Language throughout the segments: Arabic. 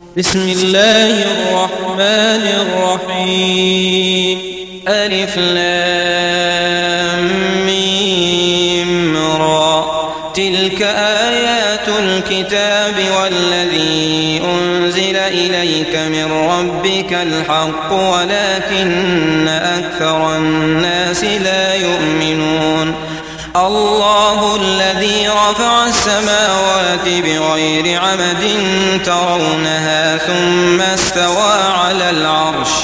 بسم الله الرحمن الرحيم. ألف لام را. تلك آيات الكتاب والذي أنزل إليك من ربك الحق ولكن أكثر الناس لا يؤمنون. الله الذي رفع السماوات بغير عمد ترونها ثم استوى على العرش.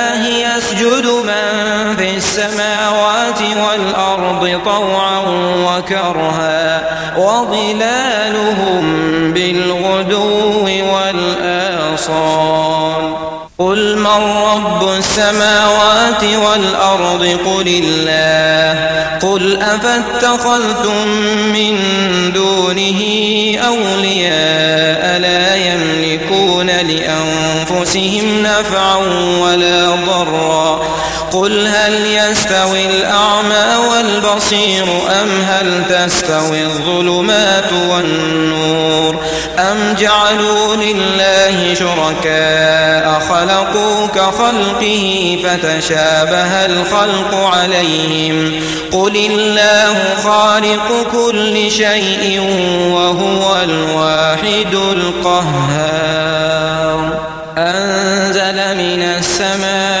وكرها وظلالهم بالغدو والآصال. قل من رب السماوات والأرض قل الله. قل أفاتخذتم من دونه أولياء لا يملكون لأنفسهم نفعا ولا ضرا. قل هل يستوي الأعمى والبصير أم هل تستوي الظلمات والنور أم جعلوا لله شركاء خلقوا كخلقه فتشابه الخلق عليهم قل الله خالق كل شيء وهو الواحد القهار أنزل من السماء ماء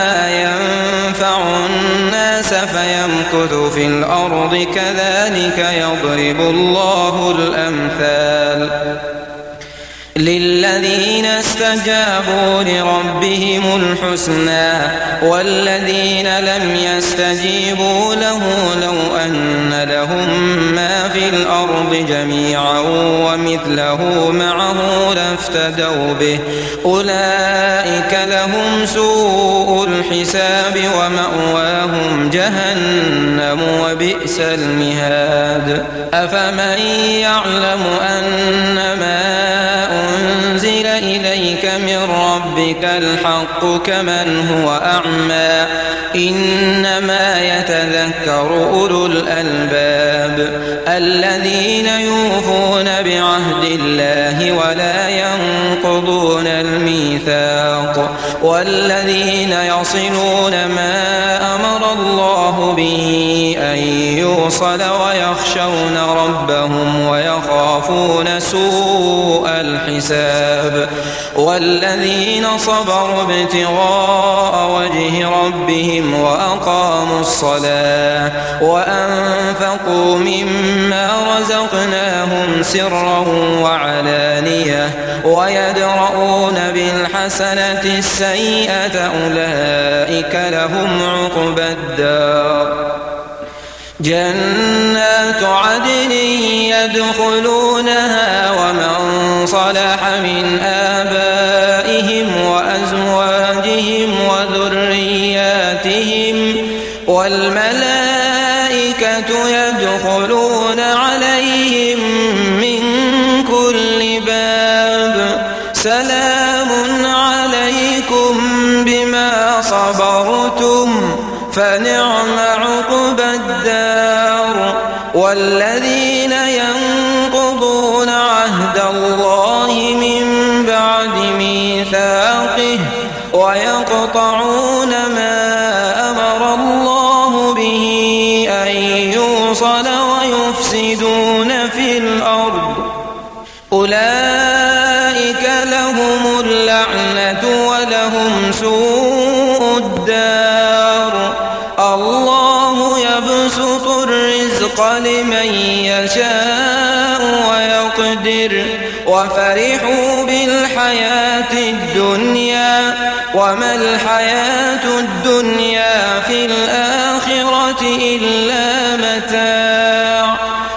فيمكث في الأرض كذلك يضرب الله الأمثال للذين استجابوا لربهم الحسنى والذين لم يستجيبوا له لو أن لهم ما في الأرض جميعا ومثله معه لافتدوا به أولئك لهم سوء الحساب ومأواهم جهنم وبئس المهاد. أفمن يعلم أن ما أنزل إليك من ربك الحق كمن هو أعمى؟ إنما يتذكر أولو الألباب الذين يوفون بعهد الله ولا ينقضون الميثاق والذين يصلون ما أمر الله به أن يوصل ويخشون ربهم ويخافون سوء الحساب والذين صبروا ابتغاء وجه ربهم وأقاموا الصلاة وأنفقوا مما رزقناهم سرا وعلانية ويدرؤون بالحسنة السيئة أولئك لهم عقبى الدار. جنات عدن يدخلونها يدخلون عليهم من كل باب. سلام ويفسدون في الأرض. أولئك لهم اللعنة ولهم سوء الدار. الله يبسط الرزق لمن يشاء ويقدر. وفرحوا بالحياة الدنيا. وما الحياة الدنيا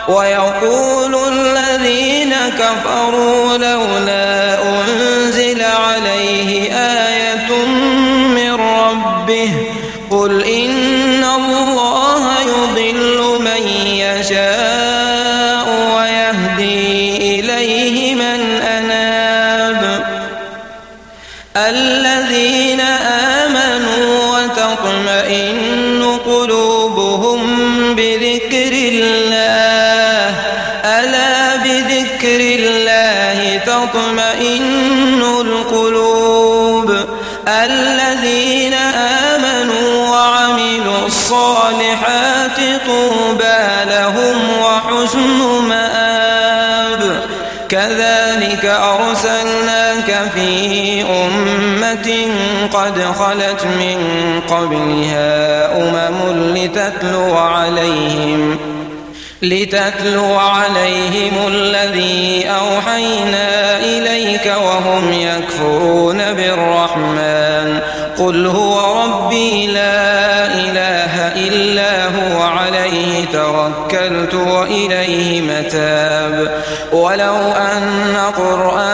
ويقول الذين كفروا لولا أنزل عليه آية من ربه قل إن الله يضل من يشاء ويهدي إليه من أناب الذين آمنوا وتطمئن قلوبهم بذكر الله في أمة قد خلت من قبلها أمم لتتلو عليهم لتتلو عليهم الذي أوحينا إليك وهم يكفرون بالرحمن قل هو ربي لا إله إلا هو عليه توكلت وإليه متاب ولو أن قرآنا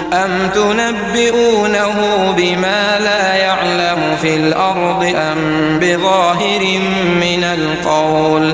أم تنبئونه بما لا يعلم في الأرض أم بظاهر من القول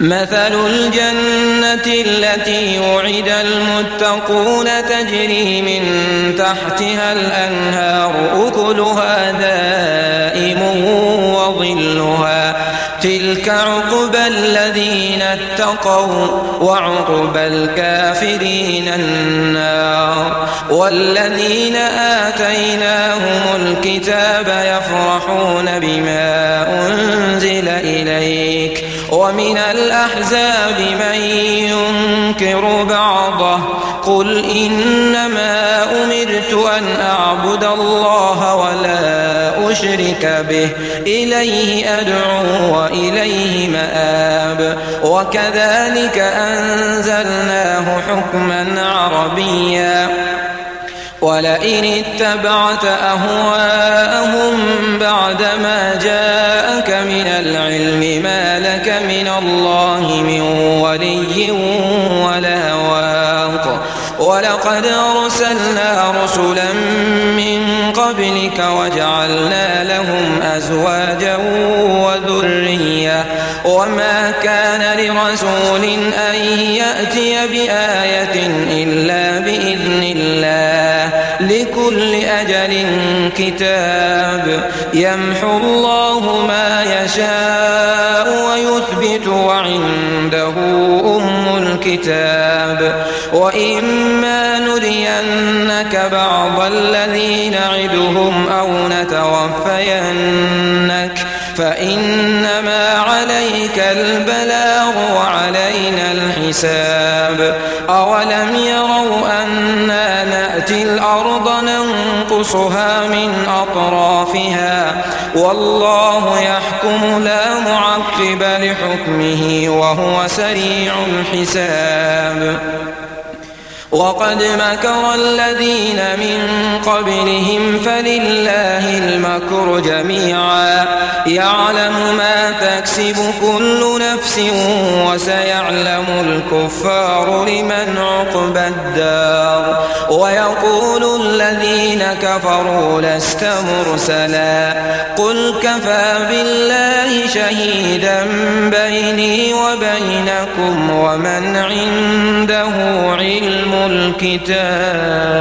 مثل الجنة التي وعد المتقون تجري من تحتها الأنهار أكلها دائم وظلها. تلك عقبى الذين اتقوا وعقبى الكافرين النار. والذين آتيناهم الكتاب يفرحون بما ومن الأحزاب من ينكر بعضه قل إنما أمرت أن أعبد الله ولا أشرك به إليه أدعو وإليه مآب وكذلك أنزلناه حكما عربيا ولئن اتبعت أهواءهم بعدما جاءك من العلم ما لك من الله من ولي ولا واق. ولقد أرسلنا رسلا من قبلك وجعلنا لهم أزواجا وذرية. وما كان لرسول أن يأتي بآية أجل كتاب يمحو الله ما يشاء ويثبت وعنده أم الكتاب وإما نرينك بعض الذي نعدهم أو نتوفينك فإنما عليك البلاغ وعلينا الحساب أولم يروا أنا نأتي الأرض ننقصها من أطرافها والله يحكم لا معقب لحكمه وهو سريع الحساب. وقد مكر الذين من قبلهم فلله المكر جميعا. يعلم ما تكسب كل نفس وسيعلم الكفار لمن عقبى الدار. ويقول الذين كفروا لست مرسلا. قل كفى بالله شهيدا بيني وبينكم ومن عنده علم الكتاب.